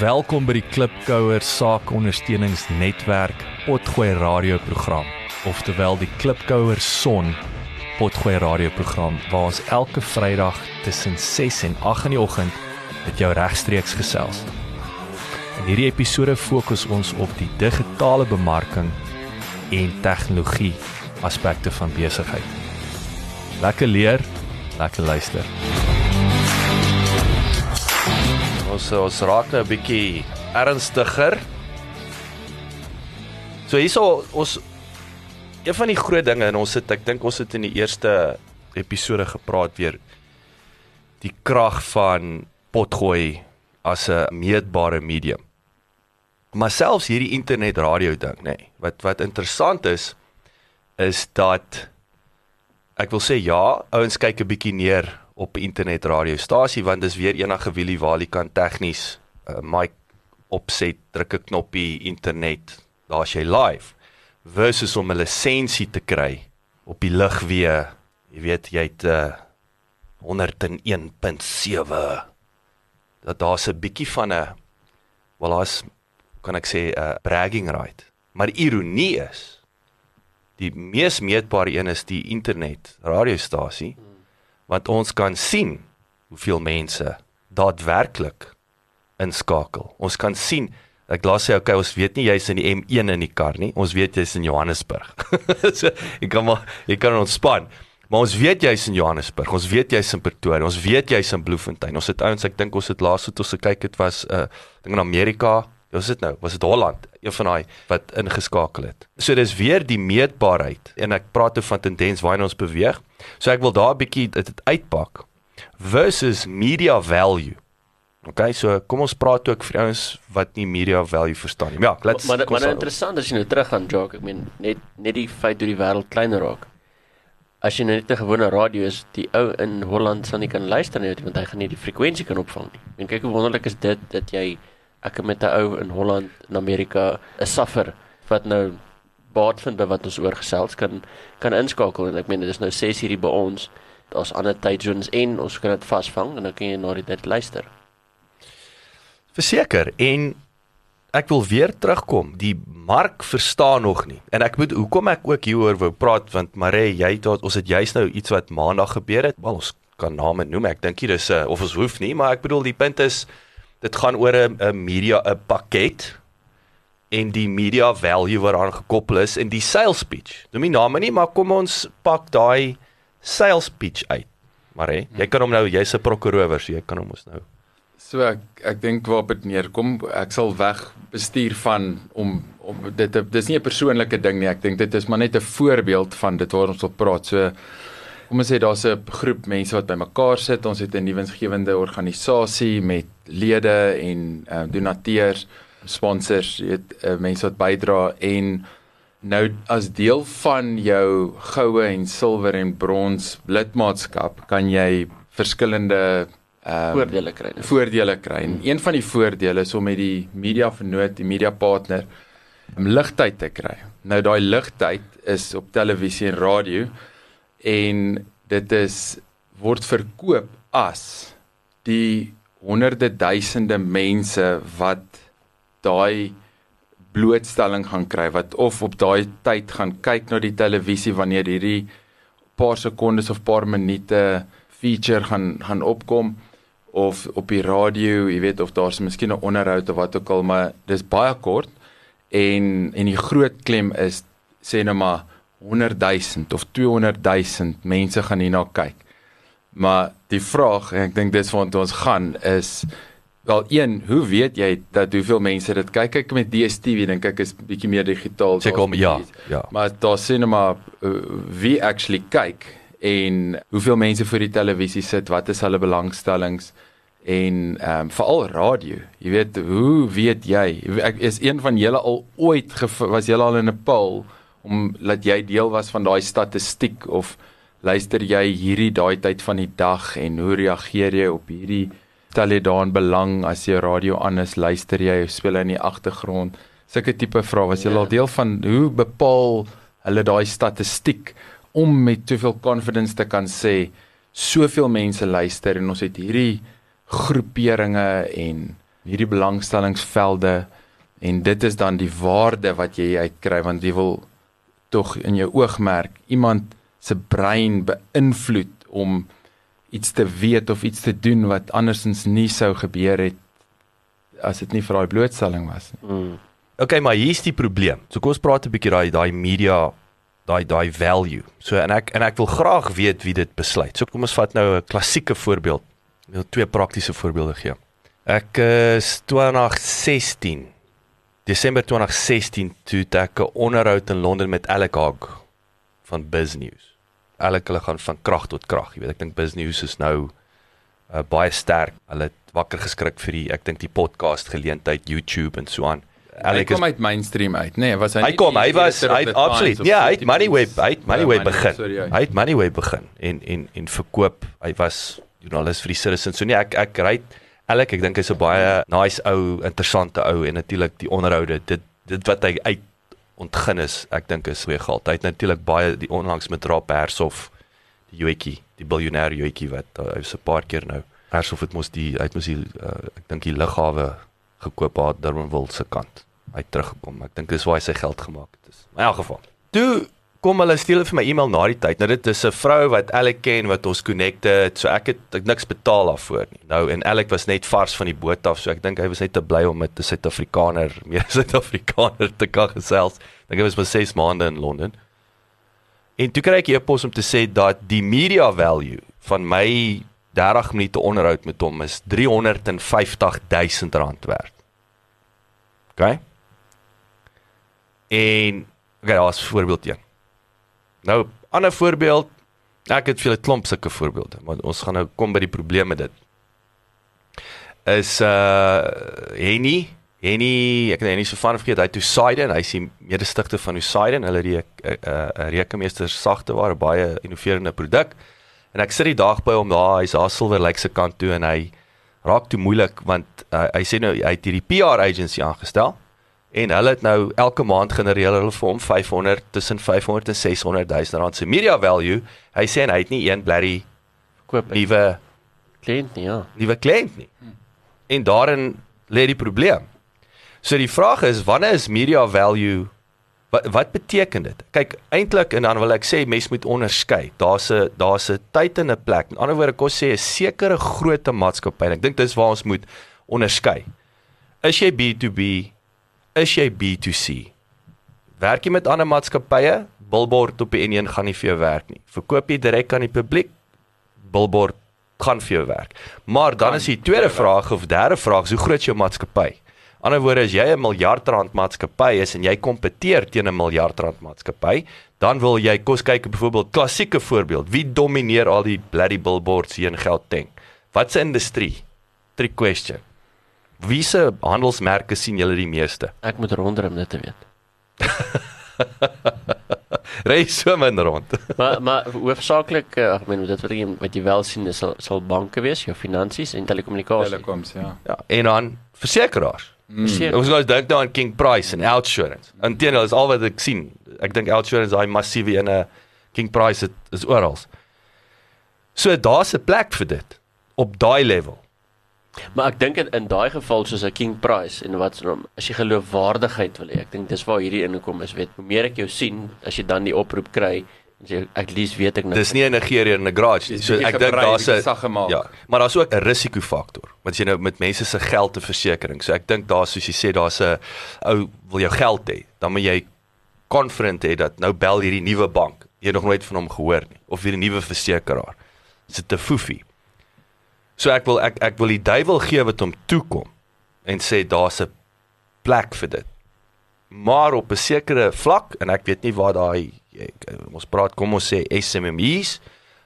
Welkom by die Klipkouer Saakondersteuningsnetwerk Potgooi radioprogram, oftewel die Klipkouer Son Potgooi radioprogram waar ons elke Vrydag tussen 6 en 8 in die oggend met jou regstreeks gesels. In hierdie episode fokus ons op die digitale bemarking en tegnologie aspekte van besigheid. Lekker leer, lekker luister. Ons ons raak nou 'n bietjie ernstiger. So hierso ons een van die groot dinge en ons het ek dink ons het in die eerste episode gepraat weer die krag van potgooi as 'n meetbare medium. Maar selfs hierdie internet radio ding, nê, nee, wat wat interessant is is dat ek wil sê ja, ouens kyk 'n bietjie neer op internet radiostasie want dis weer enige wielie waar jy kan tegnies 'n uh, mic opset, druk 'n knoppie internet, daar's jy live versus om 'n lisensie te kry op die lug weer, jy weet jy het uh, 101.7 dat daar's 'n bietjie van 'n wel as kan ek sê 'n uh, bragging right. Maar ironie is die mees meetbare een is die internet radiostasie. Hmm want ons kan sien hoeveel mense daadwerklik inskakel. Ons kan sien Ek laat sê okay, ons weet nie jy's in die M1 in die kar nie. Ons weet jy's in Johannesburg. so ek kan maar ek kan ontspan. Maar ons weet jy's in Johannesburg. Ons weet jy's in Pretoria. Ons weet jy's in Bloemfontein. Ons het ouens, ek dink ons het laas het ons gekyk het was 'n uh, ding in Amerika. Wat is dit nou? Was dit Holland? Een van daai wat ingeskakel het. So dis weer die meetbaarheid en ek praat oor van tendens waarna ons beweeg. So ek wil daar 'n bietjie dit uitpak versus media value. OK, so kom ons praat ook vir ouens wat nie media value verstaan nie. Ja, let's Maar maar, maar nou interessant as jy nou terug gaan Jock, ek meen net net die feit hoe die wêreld kleiner raak. As jy nou net 'n gewone radio is, die ou in Holland sal nie kan luister nie want hy gaan nie die frekwensie kan opvang nie. En kyk hoe wonderlik is dit dat jy ek het met 'n ou in Holland in Amerika 'n suffer wat nou baat vind by wat ons oorgesels kan kan inskakel. En ek meen dit is nou 6 hierdie by ons. Daar's ander tydzones en ons kan dit vasvang en dan kan jy na die dit luister. Verseker en ek wil weer terugkom. Die mark verstaan nog nie. En ek moet hoekom ek ook hieroor wou praat want Mare jy het ons het juist nou iets wat maandag gebeur het. Wel ons kan name noem. Ek dink hier is 'n of ons hoef nie maar ek bedoel die punt is dit gaan oor 'n media 'n pakket en die media value wat aan gekoppel is en die sales pitch. Noem nie name nie, maar kom ons pak daai sales pitch uit. Maar hè, jy kan hom nou, jy's 'n prokureur, so jy kan hom ons nou. So ek ek dink waarop dit neerkom, ek sal weg bestuur van om om dit dis nie 'n persoonlike ding nie. Ek dink dit is maar net 'n voorbeeld van dit waar ons op praat. So kom ons sê daar's 'n groep mense wat bymekaar sit. Ons het 'n nuwensgewende organisasie met lede en uh, donateurs, sponsors, weet uh, mense wat bydra en nou as deel van jou goue en silwer en brons lidmaatskap kan jy verskillende um, voordele kry. Voordele kry. En een van die voordele is om met die media vernoot, die media partner om ligtyd te kry. Nou daai ligtyd is op televisie en radio en dit is word verkoop as die honderde duisende mense wat daai blootstelling gaan kry wat of op daai tyd gaan kyk na die televisie wanneer hierdie paar sekondes of paar minute feature gaan gaan opkom of op die radio, jy weet of daar's miskien 'n onderhoud of wat ook al, maar dis baie kort. En en die groot klem is sê nou maar 100 000 of 200 000 mense gaan hierna kyk. Maar die vraag en ek dink dis waarna ons gaan is wel een, hoe weet jy dat hoeveel mense dit kyk? Kyk met DStv dink ek is bietjie meer digitaal. Check om ja, ja. Maar daar sien maar uh, wie actually kyk en hoeveel mense voor die televisie sit, wat is hulle belangstellings en ehm um, veral radio. Jy weet, hoe weet jy? Ek is een van julle al ooit was julle al in 'n poll om laat jy deel was van daai statistiek of luister jy hierdie daai tyd van die dag en hoe reageer jy op hierdie stel jy daarin belang as jy radio aan is, luister jy of speel in die agtergrond? Sulke tipe vrae was jy al ja. deel van hoe bepaal hulle daai statistiek om met soveel confidence te kan sê soveel mense luister en ons het hierdie groeperinge en hierdie belangstellingsvelde en dit is dan die waarde wat jy uitkry want jy wil tog in jou oogmerk iemand se brein beïnvloed om iets te weet of iets te doen wat andersins nie sou gebeur het as dit nie vir daai blootstelling was nie. Mm. Okay, maar hier's die probleem. So kom ons praat 'n bietjie daai daai media daai daai value. So en ek en ek wil graag weet wie dit besluit. So kom ons vat nou 'n klassieke voorbeeld. Ek wil twee praktiese voorbeelde gee. Ek is 2016 Desember 2016 toe ek 'n onderhoud in Londen met Alec Hogg van BizNews. Alec hulle gaan van krag tot krag. Jy weet, ek dink BizNews is nou uh, baie sterk. Hulle het wakker geskrik vir die ek dink die podcast geleentheid YouTube en so aan. Hy kom uit mainstream uit, nê? Nee, was hy Hy kom, hy was hy absoluut. Ja, hy het City Moneyweb, hy het Ja, Moneyweb Money- begin. sorry, ja. Hy het Moneyweb begin en en en verkoop. Hy was joernalis vir die Citizen. So nee, ek ek ry Alec, ek dink hy's 'n baie nice ou, interessante ou en natuurlik die onderhoude, dit dit wat hy uit ontgin is, ek dink is goeie geld. Hy het natuurlik baie die onlangs met Raap Hershof die Joetjie, die biljoenêr Joetjie wat hy 'n paar keer nou. Hershof het mos die hy het mos die uh, ek dink die lughawe gekoop aan Durbanville se kant. Hy het teruggekom. Ek dink dis waar hy sy geld gemaak het. Is. In elk geval. Toe kom hulle steel vir my e-mail na die tyd. Nou dit is 'n vrou wat Alec ken wat ons connected. So ek het ek niks betaal daarvoor nie. Nou en Alec was net vars van die boot af, so ek dink hy was net te bly om met 'n Suid-Afrikaner, meer Suid-Afrikaner te kan gesels. Dink hy was vir 6 maande in Londen. En toe kry ek 'n e-pos om te sê dat die media value van my 30 minute onderhoud met hom is 350 000 rand werd. OK? En okay, daar's voorbeeld 1. Nou, ander voorbeeld, ek het vir 'n klomp sulke voorbeelde, maar ons gaan nou kom by die probleem met dit. Is uh Henny, Henny, ek het nie so van vergeet hy toe Poseidon, hy is die mede-stigter van Poseidon, hulle die 'n uh, uh, rekenmeester sagte ware baie innoverende produk. En ek sit die dag by hom daar, hy's daar Silver Lake se kant toe en hy raak toe moeilik want uh, hy sê nou hy het hierdie PR agency aangestel en hulle het nou elke maand genereer hulle vir hom 500 tussen 500 en 600 000 rand se media value. Hy sê en hy het nie een blerry Koop ek nuwe kliënt nie, ja. nuwe kliënt nie. En daarin lê die probleem. So die vraag is wanneer is media value wat wat beteken dit? Kyk, eintlik en dan wil ek sê mens moet onderskei. Daar's 'n daar's 'n tyd en 'n plek. In ander woorde, kos sê 'n sekere grootte maatskappy. en Ek dink dis waar ons moet onderskei. Is jy B2B? Is jy B2C? Werk jy met ander maatskappye? Billboard op die N1 gaan nie vir jou werk nie. Verkoop jy direk aan die publiek? Billboard gaan vir jou werk. Maar dan is die tweede vraag of derde vraag, hoe groot is jou maatskappy? Ander woorde as jy 'n miljard rand maatskappy is en jy kompeteer teen 'n miljard rand maatskappy, dan wil jy kos kyk byvoorbeeld klassieke voorbeeld. Wie domineer al die bloody billboards hier in Gauteng? Wat se industrie? Trick question. Wie se handelsmerke sien julle die meeste? Ek moet rondry om dit te weet. Ry so min rond. Maar maar hoofsaaklik, uh, ek meen dit wat jy wat jy wel sien is sal, sal banke wees, jou finansies en telekommunikasie. Telekoms, ja. Ja, en dan versekeraars. Verseker. Ons gaan dink nou aan King Price en Outsurance. Inteendeel is al wat ek sien. Ek dink Outsurance daai massiewe ene King Price het, is oral. So daar's 'n plek vir dit op daai level. Maar ek dink in, daai geval soos 'n King Price en wat se naam, as jy geloofwaardigheid wil hê, ek dink dis waar hierdie inkom is, weet, hoe meer ek jou sien, as jy dan die oproep kry, en sê at least weet ek nou. Dis nie 'n Nigeriër in 'n garage nie. So ek dink daar's 'n sag gemaak. Ja, maar daar's ook 'n risikofaktor. Want jy nou met mense se geld te versekering. So ek dink daar soos jy sê daar's 'n ou wil jou geld hê, dan moet jy confident hê dat nou bel hierdie nuwe bank. Jy het nog nooit van hom gehoor nie of hierdie nuwe versekeraar. Dis 'n te foefie. So ek wil ek ek wil die duiwel gee wat hom toekom en sê daar's 'n plek vir dit. Maar op 'n sekere vlak en ek weet nie waar daai ons praat kom ons sê SMMEs,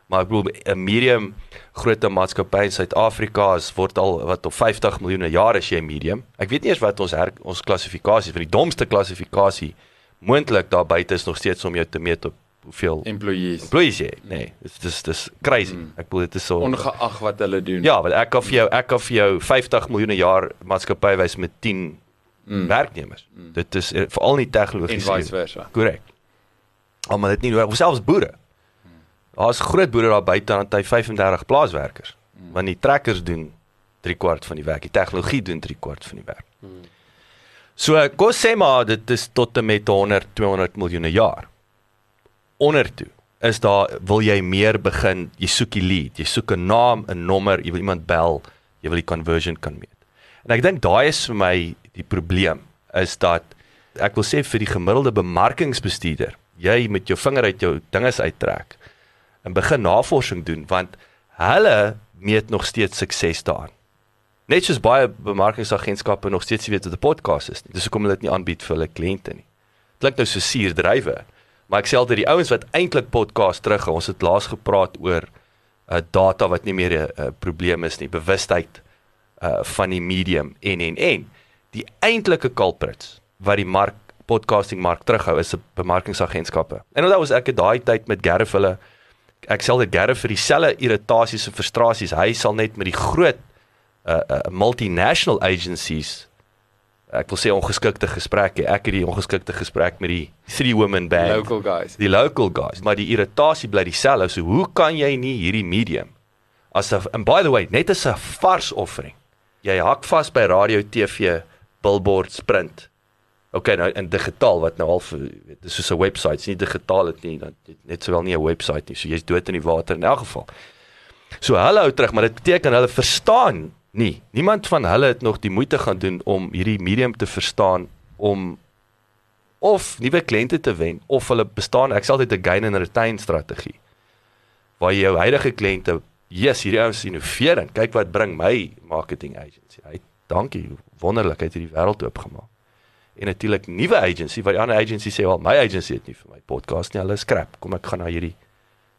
maar ek bedoel 'n medium groot maatskappy in Suid-Afrika is word al wat op 50 miljoen jaar as jy 'n medium. Ek weet nie eers wat ons her, ons klassifikasie vir die domste klassifikasie moontlik daar buite is nog steeds om jou te meet op hoeveel Employees. employees jy. Nee, dis dis dis crazy. Mm. Ek bedoel dit is so Ongeag wat hulle doen. Ja, want ek kan vir jou ek kan vir jou 50 miljoen 'n jaar maatskappy wys met 10 Mm. werknemers. Mm. Dit is eh, veral nie En tegnologies. vice versa. Korrek. Almal het nie nodig, selfs boere. Daar's groot boere daar buite aan hy 35 plaaswerkers. Mm. Want die trekkers doen 3 kwart van die werk. Die tegnologie doen 3 kwart van die werk. So kom sê maar dit is tot en met 100 200 miljoen 'n jaar. Ondertoe is daar wil jy meer begin, jy soek die lead, jy soek 'n naam, 'n nommer, jy wil iemand bel, jy wil die conversion kan meet. En ek dink daai is vir my die probleem is dat ek wil sê vir die gemiddelde bemarkingsbestuurder, jy met jou vinger uit jou dinges uittrek en begin navorsing doen want hulle meet nog steeds sukses daarin. Net soos baie bemarkingsagentskappe nog steeds weet wat 'n podcast is. Dis hoekom hulle dit nie aanbied vir hulle kliënte nie. Dit klink nou so suurdrywe, maar ek sê altyd die ouens wat eintlik podcast terug, ons het laas gepraat oor 'n uh, data wat nie meer 'n uh, probleem is nie, bewustheid uh van die medium en en en die eintlike culprits wat die mark podcasting mark terughou is bemarkingsagentskappe. En onthou as ek het daai tyd met Gareth hulle ek sê dit Gareth vir dieselfde irritasies en frustrasies, hy sal net met die groot uh, uh multinational agencies ek wil sê ongeskikte gesprekke. Ek het die ongeskikte gesprek met die three women band. Local guys. Die local guys, maar die irritasie bly dieselfde. So hoe kan jy nie hierdie medium as 'n and by the way, net as 'n vars offering. Jy hak vas by radio, TV, billboards, print. OK, nou in digitaal wat nou half weet, dis soos 'n webwerf, is nie digitaal dit nie, dan net sowel nie 'n webwerf nie. So jy's dood in die water in elk geval. So hulle hou terug, maar dit beteken hulle verstaan nie. Niemand van hulle het nog die moeite gaan doen om hierdie medium te verstaan om of nuwe kliënte te wen of hulle bestaan ek sê altyd 'n gain and retain strategie. Waar jy jou huidige kliënte, yes, hierdie ouens innoveer en kyk wat bring my marketing agency. Hy dankie, wonderlik het hierdie wêreld oopgemaak. En natuurlik nuwe agency wat die ander agency sê, "Wel, my agency het nie vir my podcast nie, hulle is scrap. Kom ek gaan na hierdie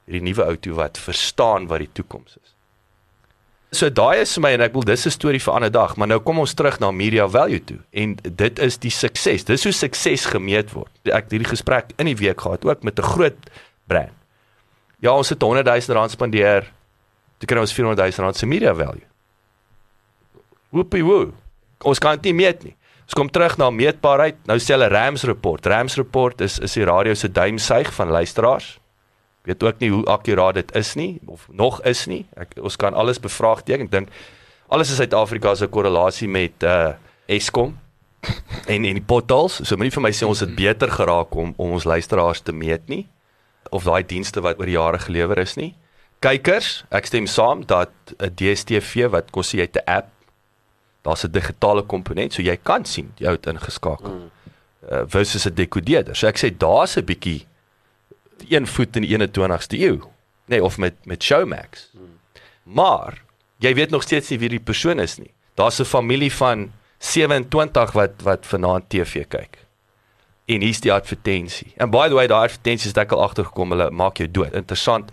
hierdie nuwe ou toe wat verstaan wat die toekoms is." So daai is vir my en ek wil dis 'n storie vir 'n ander dag, maar nou kom ons terug na media value toe en dit is die sukses. Dis hoe sukses gemeet word. Ek het hierdie gesprek in die week gehad ook met 'n groot brand. Ja, ons het 100 000 rand spandeer. Toe kry ons 400 000 rand se media value. Whoopie woo. Ons kan dit nie meet nie. Ons kom terug na meetbaarheid. Nou sê hulle Rams report. Rams report is is die radio se duimsuig van luisteraars weet ook nie hoe akkuraat dit is nie of nog is nie. Ek ons kan alles bevraagteken. Ek dink alles in Suid-Afrika se korrelasie met uh Eskom en en die portals. So moenie vir my sê ons het beter geraak om om ons luisteraars te meet nie of daai dienste wat oor jare gelewer is nie. Kykers, ek stem saam dat 'n DStv wat kos jy 'n app daar's 'n digitale komponent so jy kan sien jy het ingeskakel. Uh, versus 'n dekodeerder. So ek sê daar's 'n bietjie een voet in die 21ste eeu, nê, nee, of met met Showmax. Maar jy weet nog steeds nie wie die persoon is nie. Daar's 'n familie van 27 wat wat vanaand TV kyk. En hier's die advertensie. And by the way, daai advertensies het ek al agtergekom, hulle maak jou dood. Interessant.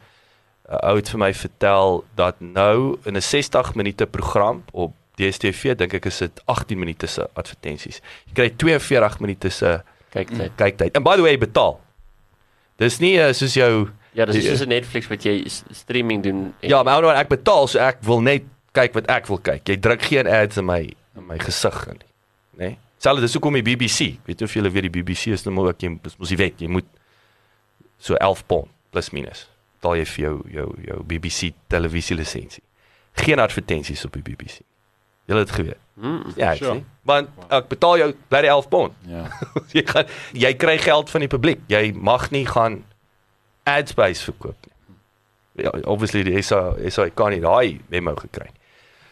'n Ou het vir my vertel dat nou in 'n 60 minute program op DStv dink ek is dit 18 minute se advertensies. Jy kry 42 minute se Kyk dit. kyktyd. And by the way, betaal. Dis nie uh, soos jou Ja, dis soos 'n Netflix wat jy streaming doen. en- Ja, maar nou ek betaal so ek wil net kyk wat ek wil kyk. Jy druk geen ads in my in my gesig in nie. Né? Selfs dis hoekom die BBC, weet jy of julle weet die BBC is nou maar ook jy mos jy weet, jy moet so 11 pond plus minus betaal jy vir jou jou jou BBC televisie lisensie. Geen advertensies op die BBC. Julle het geweet. Mm. Ja, ek Sure. sien. Want ek betaal jou bly die 11 pond. Ja. jy gaan jy kry geld van die publiek. Jy mag nie gaan ad space verkoop nie. Ja, obviously die SA SA kan nie daai memo gekry nie.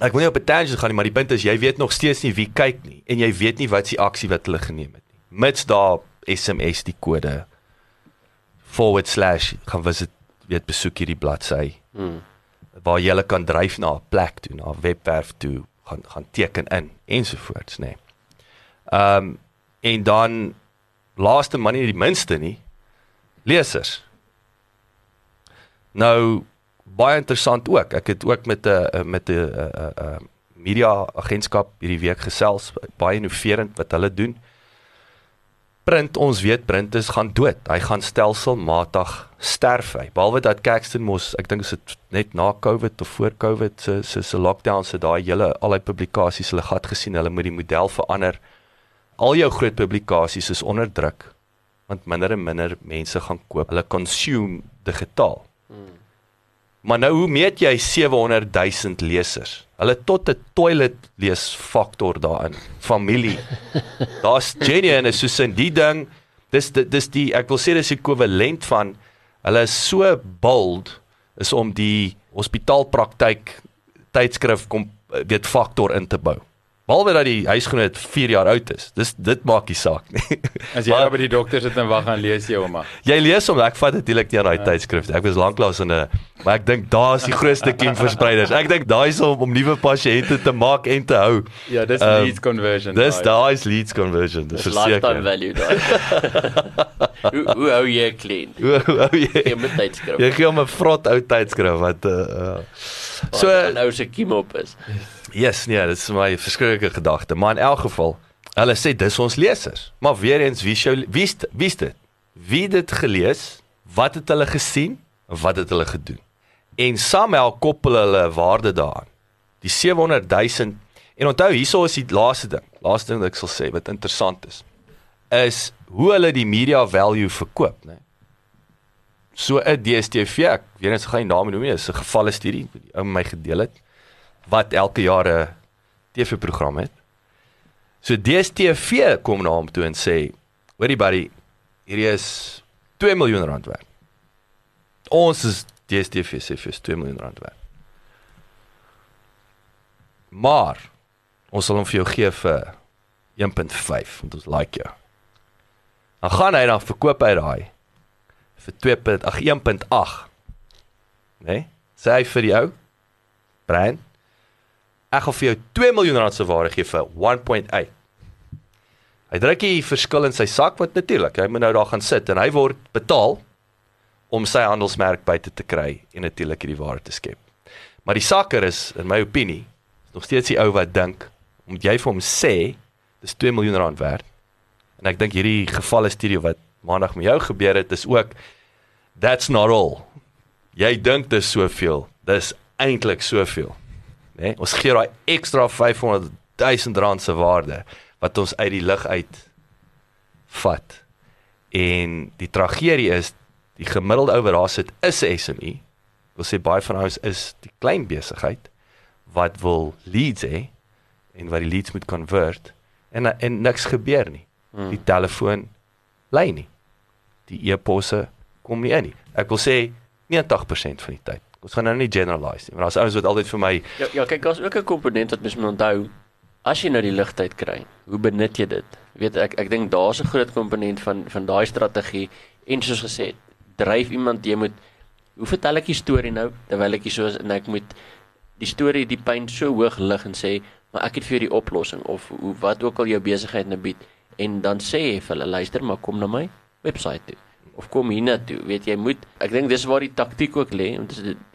Ek wil nie op 'n tangent gaan nie, maar die punt is jy weet nog steeds nie wie kyk nie en jy weet nie wat se aksie wat hulle geneem het nie. Mits daar SMS die kode forward slash gaan visit weet besoek hierdie bladsy Mm. waar jy hulle kan dryf na 'n plek toe, na 'n webwerf toe, gaan gaan teken in ensovoorts, nê. Nee. Ehm um, en dan laaste maar nie die minste nie, lesers. Nou baie interessant ook. Ek het ook met 'n met 'n 'n 'n media agentskap hierdie week gesels, baie innoverend wat hulle doen. Print ons weet print is gaan dood. Hy gaan stelselmatig sterf hy. Behalwe dat Caxton mos, ek dink is dit net na Covid of voor Covid se se se lockdown se daai hele al die publikasies hulle gat gesien, hulle moet die model verander. Al jou groot publikasies is onder druk want minder en minder mense gaan koop. Hulle consume digitaal. Mm. Maar nou hoe meet jy 700 000 lesers? Hulle tot 'n toilet lees faktor daarin. Familie. Daar's genuine is soos in die ding. Dis di- dis die ek wil sê dis ekwivalent van hulle is so bold is om die hospitaalpraktyk tydskrif kom weet faktor in te bou. Behalwe dat die huisgenoot 4 jaar oud is. Dis dit maak nie saak nie. As jy Maar- nou by die dokter sit en wag gaan lees jy ouma. Jy lees hom, ek vat natuurlik nie aan daai tydskrif. nie. Ek was lanklaas in 'n maar ek dink daar is die grootste kiemverspreiders. Ek dink daai is om om nuwe pasiënte te maak en te hou. Ja, dis Ehm, leads conversion. Dis daai. is leads conversion. Dis Dis lifetime verseker. value daai. hoe hoe hou jy 'n kliënt? Hoe hoe jy Jy moet tydskrif. jy gee hom 'n vrot ou tydskrif wat uh, uh. So nou se kiem op is. yes, nee, dit is my verskriklike gedagte, maar in elk geval, hulle sê dis ons lesers. Maar weer eens, wie sou wie's wie's dit? Wie dit gelees? Wat het hulle gesien? Wat het hulle gedoen? En Samuel koppel hulle waarde daaraan. Die 700 000 en onthou hierso is die laaste ding. Laaste ding wat ek sal sê wat interessant is is hoe hulle die media value verkoop, né? So 'n DStv, ek weet net gaan nie name noem nie, is 'n gevalle studie wat die ou my gedeel het wat elke jaar 'n TV-program het. So DStv kom na hom toe en sê, "Hoorie buddy, hierdie is 2 miljoen rand werd." Ons is DStv sê vir ons 2 miljoen rand werd. Maar ons sal hom vir jou gee vir 1.5 want ons like jou. Dan gaan hy dan verkoop hy daai vir 2. ag 1.8. Né? Nee? Sê hy vir die ou Brian, ek gaan vir jou 2 miljoen rand se waarde gee vir 1.8. Hy druk die verskil in sy sak wat natuurlik, hy moet nou daar gaan sit en hy word betaal om sy handelsmerk buite te kry en natuurlik hierdie waarde te skep. Maar die sakker is in my opinie is nog steeds die ou wat dink omdat jy vir hom sê dis 2 miljoen rand werd. En ek dink hierdie gevalle studie wat maandag met jou gebeur het is ook that's not all. Jy dink dis soveel. Dis eintlik soveel. Né? Nee? Ons gee daai ekstra 500 000 rand se waarde wat ons uit die lug uit vat. En die tragedie is die gemiddelde ou wat daar sit is 'n SME. Wil sê baie van ons is die klein besigheid wat wil leads hê en wat die leads moet convert en en niks gebeur nie. Hmm. Die telefoon lei nie. Die e-posse kom nie in nie. Ek wil sê 90% van die tyd. Ons gaan nou nie generalize nie, maar daar's ouens wat altyd vir my Ja, ja kyk, daar's ook 'n komponent wat mens moet onthou. As jy nou die ligtyd kry, hoe benut jy dit? Weet ek ek dink daar's 'n groot komponent van van daai strategie en soos gesê, dryf iemand jy moet hoe vertel ek die storie nou terwyl ek hier so is en ek moet die storie die pyn so hoog lig en sê, maar ek het vir jou die oplossing of hoe wat ook al jou besigheid nou bied en dan sê jy vir hulle luister maar kom na my webwerf toe of kom hiernatoe. Weet jy moet ek dink dis waar die taktiek ook lê want dit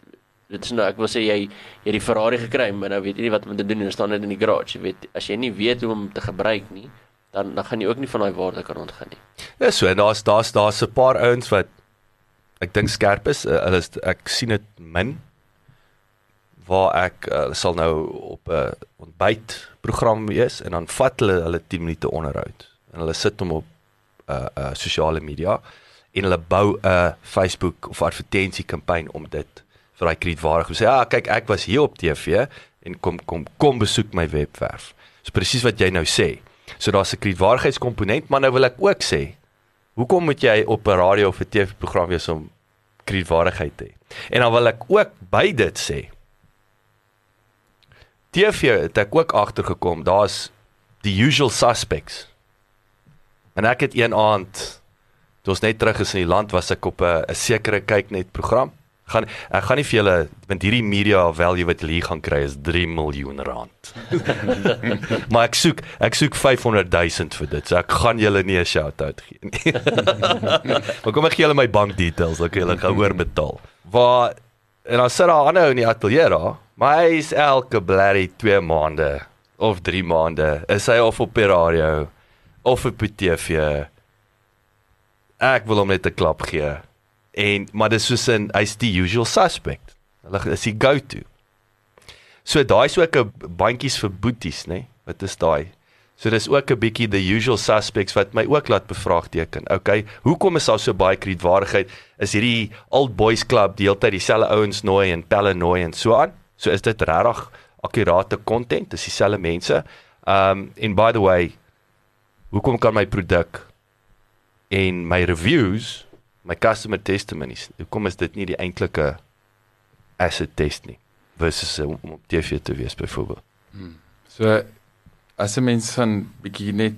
dit is nou ek wil sê jy jy die Ferrari gekry maar nou weet jy nie wat om te doen en staan net in die garage. Jy weet as jy nie weet hoe om te gebruik nie, dan dan gaan jy ook nie van daai waarde kan ontgin nie. Ja, so en daar's daar's daar's 'n paar ouens wat ek dink skerp is. Uh, hulle is ek sien dit min waar ek uh, sal nou op 'n uh, ontbytprogram wees en dan vat hulle hulle 10 minute onderhoud en hulle sit hom op uh, uh, sosiale media en hulle bou 'n Facebook of advertensiekampanje om dit vir daai kredietwaardig om sê ja kyk ek was hier op TV en kom kom kom besoek my webwerf. So presies wat jy nou sê. So daar's 'n kredietwaardigheidskomponent, maar nou wil ek ook sê, hoekom moet jy op 'n radio of 'n TV-program wees om kredietwaardigheid te hê? En dan wil ek ook by dit sê, TV het ek ook agtergekom, daar's die usual suspects. En ek het een aand toe ons net terug is in die land was ek op 'n 'n sekere kyk net program. Gaan ek gaan nie vir julle want hierdie media value wat julle hier gaan kry is 3 miljoen rand. maar ek soek ek soek 500 000 vir dit. So ek gaan julle nie 'n shout-out gee nie. maar kom ek gee julle my bank details, dan kan julle gaan oorbetaal. Waar en dan sit daar aanhou in die ateljee daar, maar hy is elke blerry 2 maande of 3 maande is hy of op die radio of op die TV. Ek wil hom net 'n klap gee. En maar dis soos in hy's die usual suspect. Hulle is die go-to. So daai is ook 'n bandjies vir boeties, nê? Nee? Wat is daai? So dis ook 'n bietjie the usual suspects wat my ook laat bevraagteken. Okay, hoekom is daar so baie kredietwaardigheid? Is hierdie old boys club deeltyd dieselfde ouens nooi en pelle nooi en so aan? So is dit regtig akkurate content? Dis dieselfde mense. Um en by the way, hoekom kan my produk en my reviews, my customer testimonies, hoekom is dit nie die eintlike asset test nie versus om op TV te wees byvoorbeeld? So as 'n mens van bietjie net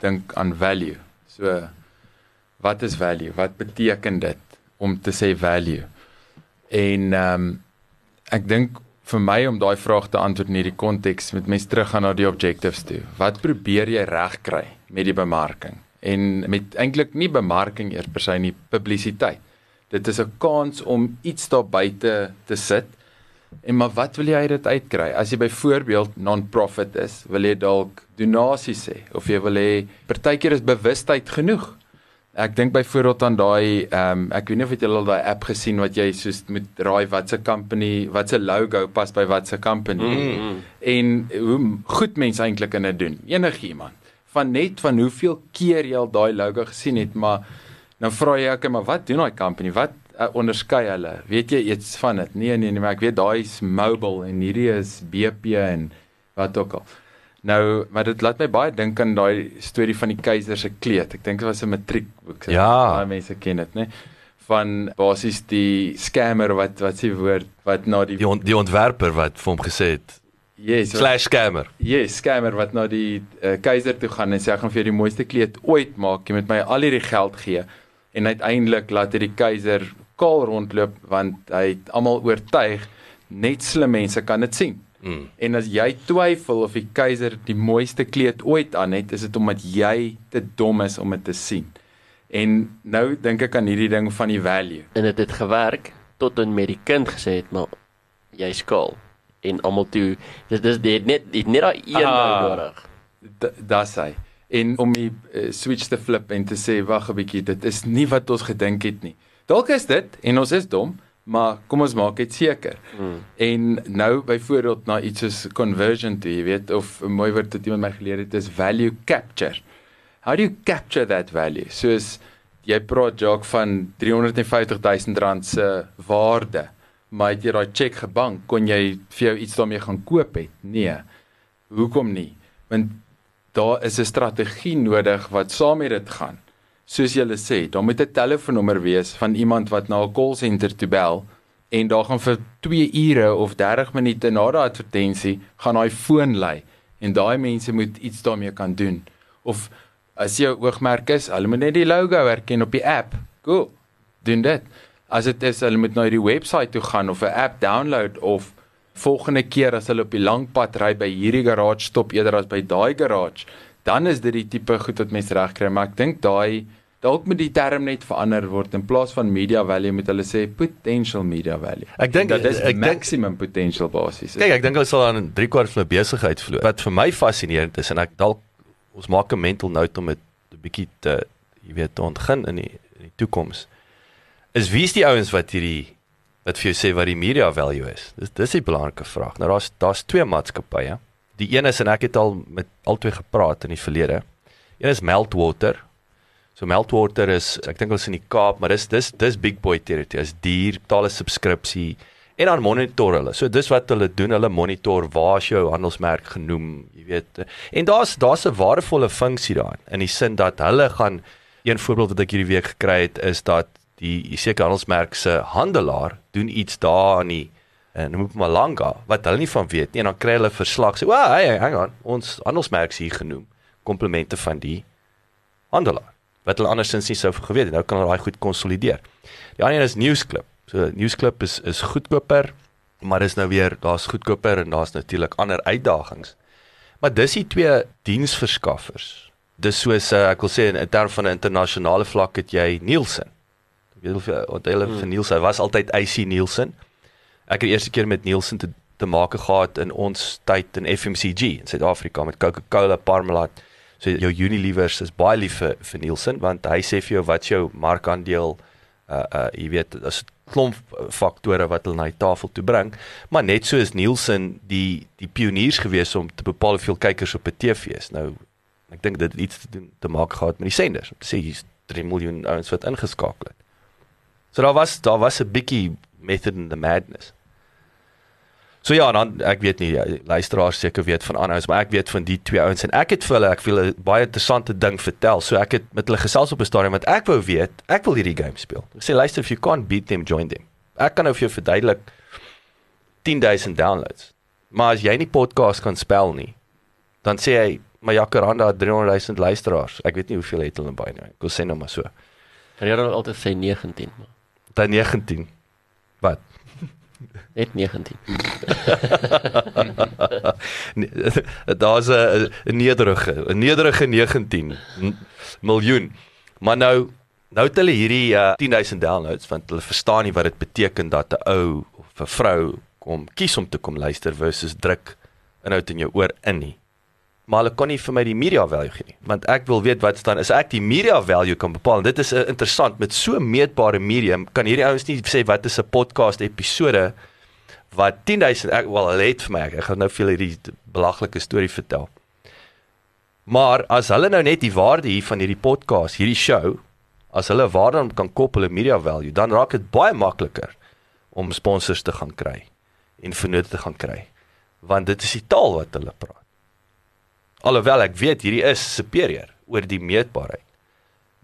dink aan value. So wat is value? Wat beteken dit om te sê value? En ehm um, ek dink vir my om daai vraag te antwoord in hierdie konteks met mens teruggaan na die objectives toe. Wat probeer jy regkry met die bemarking? En met eintlik nie bemarking eers per se nie, publisiteit. Dit is 'n kans om iets daar buite te sit. En maar wat wil jy dit uitkry? As jy byvoorbeeld non-profit is, wil jy dalk donasies hê of jy wil hê partykeer is bewustheid genoeg. Ek dink byvoorbeeld aan daai ehm um, ek weet nie of jy al daai app gesien wat jy soos moet raai wat se company, wat se logo pas by wat se company. Mm. En hoe goed mense eintlik in dit doen. Enigiemand van net van hoeveel keer jy al daai logo gesien het, maar nou vra jy ek maar wat doen daai company? Wat uh, onderskei hulle? Weet jy iets van dit? Nee nee nee, maar ek weet daai is mobile en hierdie is BP en wat ook al. Nou, maar dit laat my baie dink aan daai storie van die keiser se kleed. Ek dink dit was 'n matriekboek. Ja. Baie mense ken dit, né? Van basies die scammer wat wat s'ie woord wat na die Die on, die ontwerper wat vir hom gesê het Yes, slash scammer. Yes, scammer wat na die uh, keiser toe gaan en sê ek gaan vir jou die mooiste kleed ooit maak. Jy moet my al hierdie geld gee. En uiteindelik laat hy die keiser kaal rondloop want hy het almal oortuig net slim mense kan dit sien. Mm. En as jy twyfel of die keiser die mooiste kleed ooit aan het, is dit omdat jy te dom is om dit te sien. En nou dink ek aan hierdie ding van die value. En dit het gewerk tot en met die kind gesê het maar jy skaal en almal toe dis dis dit het net dit het net daai een Ah. nodig. Da- Dis hy. En om die uh, switch te flip en te sê wag 'n bietjie, dit is nie wat ons gedink het nie. Dalk is dit en ons is dom, maar kom ons maak dit seker. Hmm. En nou byvoorbeeld na iets soos conversion toe, jy weet of 'n mooi woord wat iemand my geleer het is value capture. How do you capture that value? Soos jy praat Jacques van 350 000 rand se waarde, maar het jy daai cheque gebank, kon jy vir jou iets daarmee gaan koop het? Nee. Hoekom nie? Want daar is 'n strategie nodig wat saam met dit gaan. Soos jy sê, daar moet 'n telefoonnommer wees van iemand wat na 'n call center toe bel en daar gaan vir 2 ure of 30 minute na die advertensie gaan daai foon lui en daai mense moet iets daarmee kan doen. Of as jou oogmerk is, hulle moet net die logo herken op die app. Cool. Doen dit. As dit is hulle moet na die webwerf toe gaan of 'n app download of volgende keer as hulle op die lang pad ry by hierdie garage stop eerder as by daai garage, dan is dit die tipe goed wat mense regkry, maar ek dink daai dalk moet die term net verander word in plaas van media value moet hulle sê potential media value. Ek dink dat is ek maximum potential basis. kyk ek dink ons sal aan 3 kwart van 'n besigheid verloor. Wat vir my fascinerend is en ek dalk ons maak 'n mental note om dit 'n bietjie te jy weet te ontgin in die in die toekoms. Is wie's die ouens wat hierdie wat vir jou sê wat die media value is? Dis dis 'n belangrike vraag. Nou daar's daar's twee maatskappye. Die een is en ek het al met albei gepraat in die verlede. Een is Meltwater. So Meltwater is ek dink ons in die Kaap, maar dis dis dis big boy territory. Dis duur, betaal 'n subskripsie en dan monitor hulle. So dis wat hulle doen, hulle monitor waar is jou handelsmerk genoem, jy weet. En daar's daar's 'n waardevolle funksie daarin in die sin dat hulle gaan een voorbeeld wat ek hierdie week gekry het is dat die sekere handelsmerk se handelaar doen iets daar in die en noem dit Malanga wat hulle nie van weet nie en dan kry hulle verslag sê, "Wel, hey, hang on, ons handelsmerk is hier genoem, komplimente van die handelaar." Wat hulle andersins nie sou geweet het. Nou kan hulle daai goed konsolideer. Die ander een is Newsclip. So Newsclip is is goedkoper, maar dis nou weer daar's goedkoper en daar's natuurlik ander uitdagings. Maar dis die twee diensverskaffers. Dis soos uh, ek wil sê in, in terme van 'n internasionale vlak het jy Nielsen. Ek weet of jy onthou hulle vir Nielsen, hy was altyd AC Nielsen. Ek het die eerste keer met Nielsen te te maak gehad in ons tyd in FMCG in Suid-Afrika met Coca-Cola, Parmalat. So jou Unilevers is baie lief vir, vir Nielsen want hy sê vir jou wat jou markandeel uh uh jy weet as klomp faktore wat hulle na die tafel toe bring, maar net so is Nielsen die die pioniers gewees om te bepaal hoeveel kykers op 'n TV is. Nou Ek dink dit het iets te doen te maak gehad met die senders. Om te sê hier's 3 miljoen ouens wat ingeskakel het. So daar was daar was 'n bietjie method in the madness. So ja, dan ek weet nie ja, luisteraars seker weet van aanhouers, maar ek weet van die twee ouens en ek het vir hulle ek wil 'n baie interessante ding vertel. So ek het met hulle gesels op 'n stadium want ek wou weet, ek wil hierdie game speel. Ek sê luister if you can't beat them, join them. Ek kan nou vir jou verduidelik 10000 downloads. Maar as jy nie podcast kan spel nie, dan sê hy maar Jacaranda het 300 000 luisteraars. Ek weet nie hoeveel het hulle by nie. Ek wil sê nou maar so. Hulle het altyd sê 19 maar. Dit 19. Wat? Net 19. Nee, Daar's 'n nederige, 'n nederige 19 m- miljoen. Maar nou nou het hulle hierdie uh, 10000 downloads want hulle verstaan nie wat dit beteken dat 'n ou of 'n vrou kom kies om te kom luister versus druk inhoud in jou oor in nie. Maar hulle kon nie vir my die media value gee nie, want ek wil weet wat staan is ek die media value kan bepaal. En dit is uh, interessant met so meetbare medium kan hierdie ouens nie sê wat is 'n podcast episode wat 10000 ek wel hulle het vir my ek, ek gaan nou vir hierdie belaglike storie vertel. Maar as hulle nou net die waarde hier van hierdie podcast, hierdie show, as hulle waarde aan kan koppel aan media value, dan raak dit baie makliker om sponsors te gaan kry en vennote te gaan kry. Want dit is die taal wat hulle praat. Alhoewel ek weet hierdie is superior oor die meetbaarheid.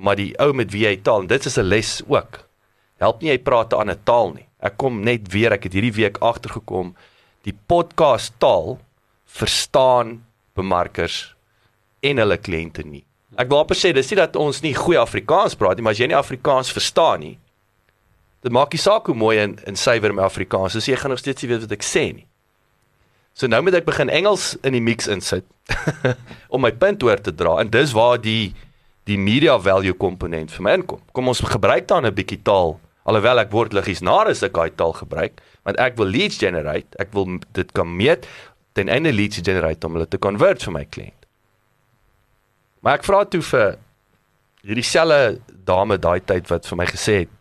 Maar die ou met wie jy taal, en dit is 'n les ook. Help nie jy praat 'n ander taal nie. Ek kom net weer, ek het hierdie week agtergekom, die podcast taal verstaan bemarkers en hulle kliënte nie. Ek wil amper sê dis nie dat ons nie goeie Afrikaans praat nie, maar as jy nie Afrikaans verstaan nie, dit maak nie saak hoe mooi en, en suiwer my Afrikaans is, jy gaan nog steeds nie weet wat ek sê nie. So nou moet ek begin Engels in die mix insit om my punt oor te dra en dis waar die die media value komponent vir my inkom. Kom ons gebruik dan 'n bietjie taal alhoewel ek word liggies na as ek daai taal gebruik want ek wil leads generate, ek wil dit kan meet ten einde leads generate om hulle te convert vir my kliënt. Maar ek vra toe vir hierdie selfe dame daai tyd wat vir my gesê het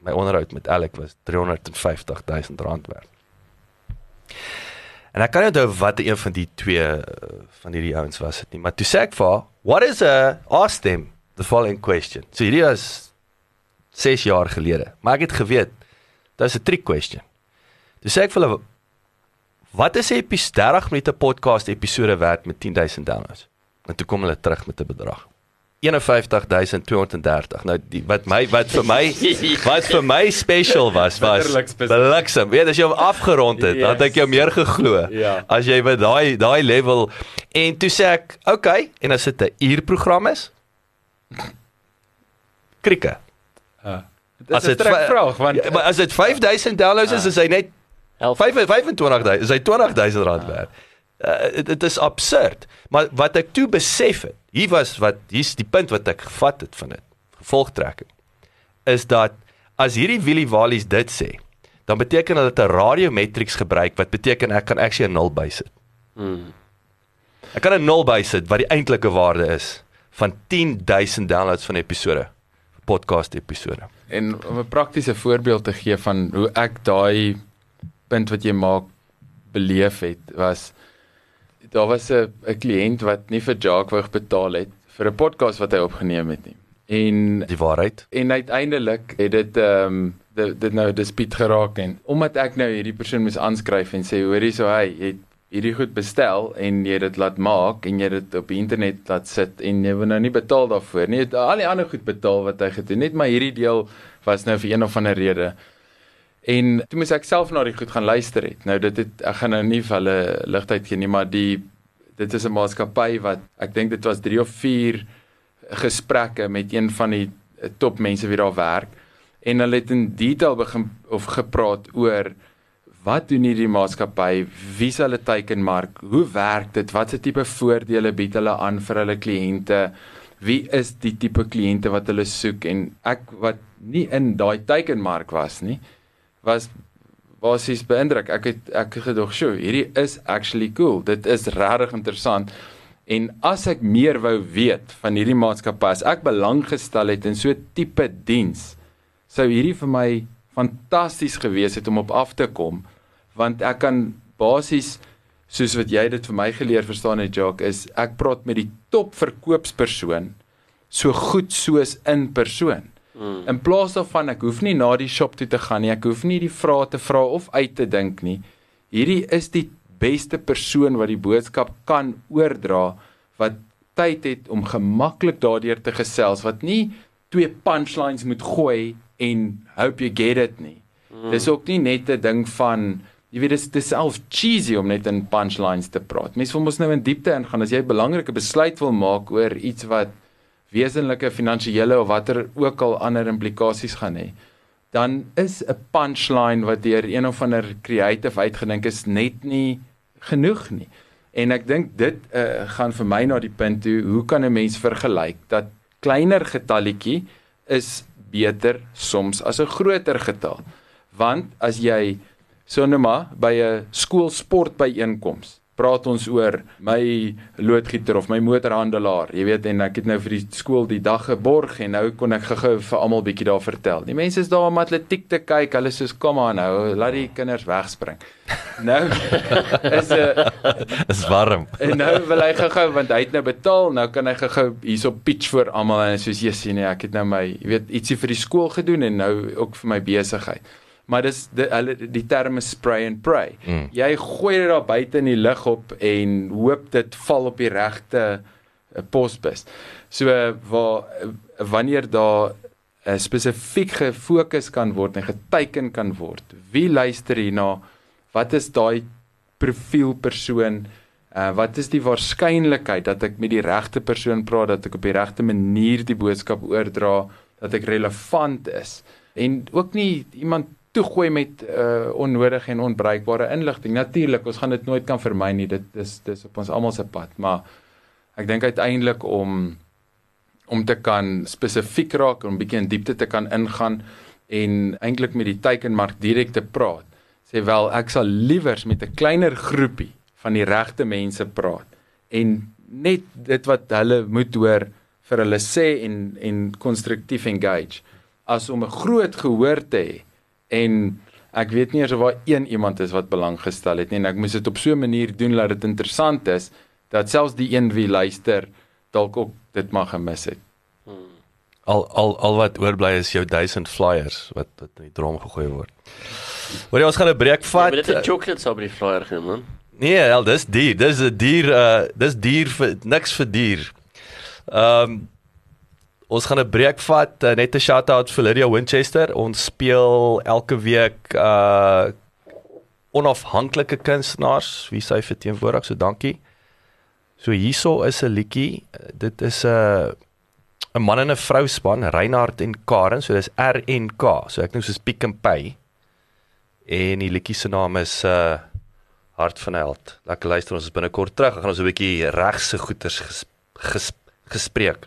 my onderhoud met Alec was 350 000 rand werd. En ek kan nie onthou wat een van die twee uh, van hierdie ouens was dit nie, maar toe sê ek vir haar, "What is a ask them the following question." So hierdie was 6 jaar gelede, maar ek het geweet dis 'n trick question. Toe sê ek vir hulle, "Wat is 'n epis 30 minute podcast episode werd met 10000 downloads?" En toe kom hulle terug met 'n bedrag. 51230. Nou die wat my wat vir my wat vir my special was was bliksem. Weet as jy hom afgerond het, dan het ek jou meer geglo. Ja. As jy by daai daai level en toe sê ek, "Oké, okay, en as dit 'n uurprogram is?" Krieke. Dit is 'n dit va- vraag want Ja, maar as dit 5000 downloads is, is hy net 5 25000, is hy 20000 rand werd. Uh, dit dit is absurd. Maar wat ek toe besef het, hier was wat hier's die punt wat ek gevat het van dit. Gevolgtrekking is dat as hierdie Willie Walies dit sê, dan beteken hulle het 'n radiometrics gebruik wat beteken ek kan actually 'n nul bysit. Mm. Ek kan 'n nul bysit wat die eintlike waarde is van 10000 downloads van episode, podcast episode. En om 'n praktiese voorbeeld te gee van hoe ek daai punt wat jy maak beleef het, was daar was 'n 'n kliënt wat nie vir Jacques wou betaal het vir 'n podcast wat hy opgeneem het nie. En Die waarheid. en uiteindelik het dit ehm um, dit dit nou dispuut geraak en omdat ek nou hierdie persoon moes aanskryf en sê hoorie so hy het hierdie goed bestel en jy het dit laat maak en jy het dit op die internet laat sit en jy wil nou nie betaal daarvoor nie. Jy het al die ander goed betaal wat hy gedoen het, maar hierdie deel was nou vir een of ander rede. En toe moes ek self na die goed gaan luister het. Nou dit het ek gaan nou nie vir hulle ligtheid gee nie, maar die dit is 'n maatskappy wat ek dink dit was 3 of 4 gesprekke met een van die eh, topmense wie daar werk. En hulle het in detail begin of gepraat oor wat doen hierdie maatskappy, wie is hulle teikenmark, hoe werk dit, watse tipe voordele bied hulle aan vir hulle kliënte, wie is die tipe kliënte wat hulle soek? En ek wat nie in daai teikenmark was nie, was basies beïndruk. Ek het ek het gedog, "Sjoe, hierdie is actually cool. Dit is regtig interessant." En as ek meer wou weet van hierdie maatskappy, as ek belang gestel het in so 'n tipe diens, sou hierdie vir my fantasties gewees het om op af te kom, want ek kan basies soos wat jy dit vir my geleer verstaan het Jacques is ek praat met die top verkoopspersoon so goed soos in persoon. Mm. In plaas daarvan ek hoef nie na die shop toe te gaan nie, ek hoef nie die vrae te vra of uit te dink nie. Hierdie is die beste persoon wat die boodskap kan oordra wat tyd het om gemaklik daardeur te gesels wat nie twee punchlines moet gooi en hope you get it nie. Mm. Dis ook nie net 'n ding van jy weet dis dis self cheesy om net in punchlines te praat. Mense wil mos nou in diepte ingaan as jy 'n belangrike besluit wil maak oor iets wat wesenlike finansiële of watter ook al ander implikasies gaan hê. Dan is 'n punchline wat deur een of ander creative uitgedink is net nie genoeg nie. En ek dink dit uh, gaan vir my na die punt toe, hoe kan 'n mens vergelyk dat kleiner getalletjie is beter soms as 'n groter getal. Want as jy sonema by 'n skoolsport byeenkoms praat ons oor my loodgieter of my motorhandelaar, jy weet en ek het nou vir die skool die dag geborg en nou kon ek gou-gou vir almal bietjie daar vertel. Die mense is daar om atletiek te kyk, hulle sê kom aan nou, laat die kinders wegspring. Nou is 'n uh, is warm. En nou wil hy gou-gou want hy het nou betaal, nou kan hy gou-gou hierso pitch vir almal en soos jy sien, nee, ek het nou my, jy weet, ietsie vir die skool gedoen en nou ook vir my besigheid maar dis die hulle die term is spray and pray. Mm. Jy gooi dit daar buite in die lug op en hoop dit val op die regte uh, posbus. So waar uh, wanneer daar uh, spesifiek gefokus kan word en geteken kan word. Wie luister hierna? Wat is daai profiel persoon? Uh, wat is die waarskynlikheid dat ek met die regte persoon praat, dat ek op die regte manier die boodskap oordra, dat ek relevant is? En ook nie iemand toegooi met uh onnodige en onbruikbare inligting. Natuurlik, ons gaan dit nooit kan vermy nie. Dit is dis op ons almal se pad, maar ek dink uiteindelik om om te kan spesifiek raak om 'n bietjie in diepte te kan ingaan en eintlik met die teikenmark direk te praat. Sê wel, ek sal liewers met 'n kleiner groepie van die regte mense praat en net dit wat hulle moet hoor vir hulle sê en en konstruktief engage as om 'n groot gehoor te hê en ek weet nie eers of daar een iemand is wat belang gestel het nie en ek moes dit op so 'n manier doen dat dit interessant is dat selfs die een wie luister dalk ook dit mag gemis het. Hmm. Al al al wat oorbly is jou 1000 flyers wat wat in die drom gegooi word. Hoor jy ons gaan 'n breek vat. Ja, dit is chocolates op die flyer genoem man. Nee, al dis dier, dis 'n dier uh dis dier vir niks vir dier. Ehm um, Ons gaan 'n breek vat, uh, net 'n shout-out vir Lydia Winchester. Ons speel elke week uh onafhanklike kunstenaars wie sy verteenwoordig, so dankie. So hierso is 'n liedjie. Dit is 'n uh, 'n man en 'n vrou span, Reinhard en Karen, so dis R en K. So ek dink soos Pick and Pay. En die liedjie se naam is uh Hart van Held. Lekker luister ons is binnekort terug. Ons gaan ons 'n bietjie regse goeters ges, ges, gespreek.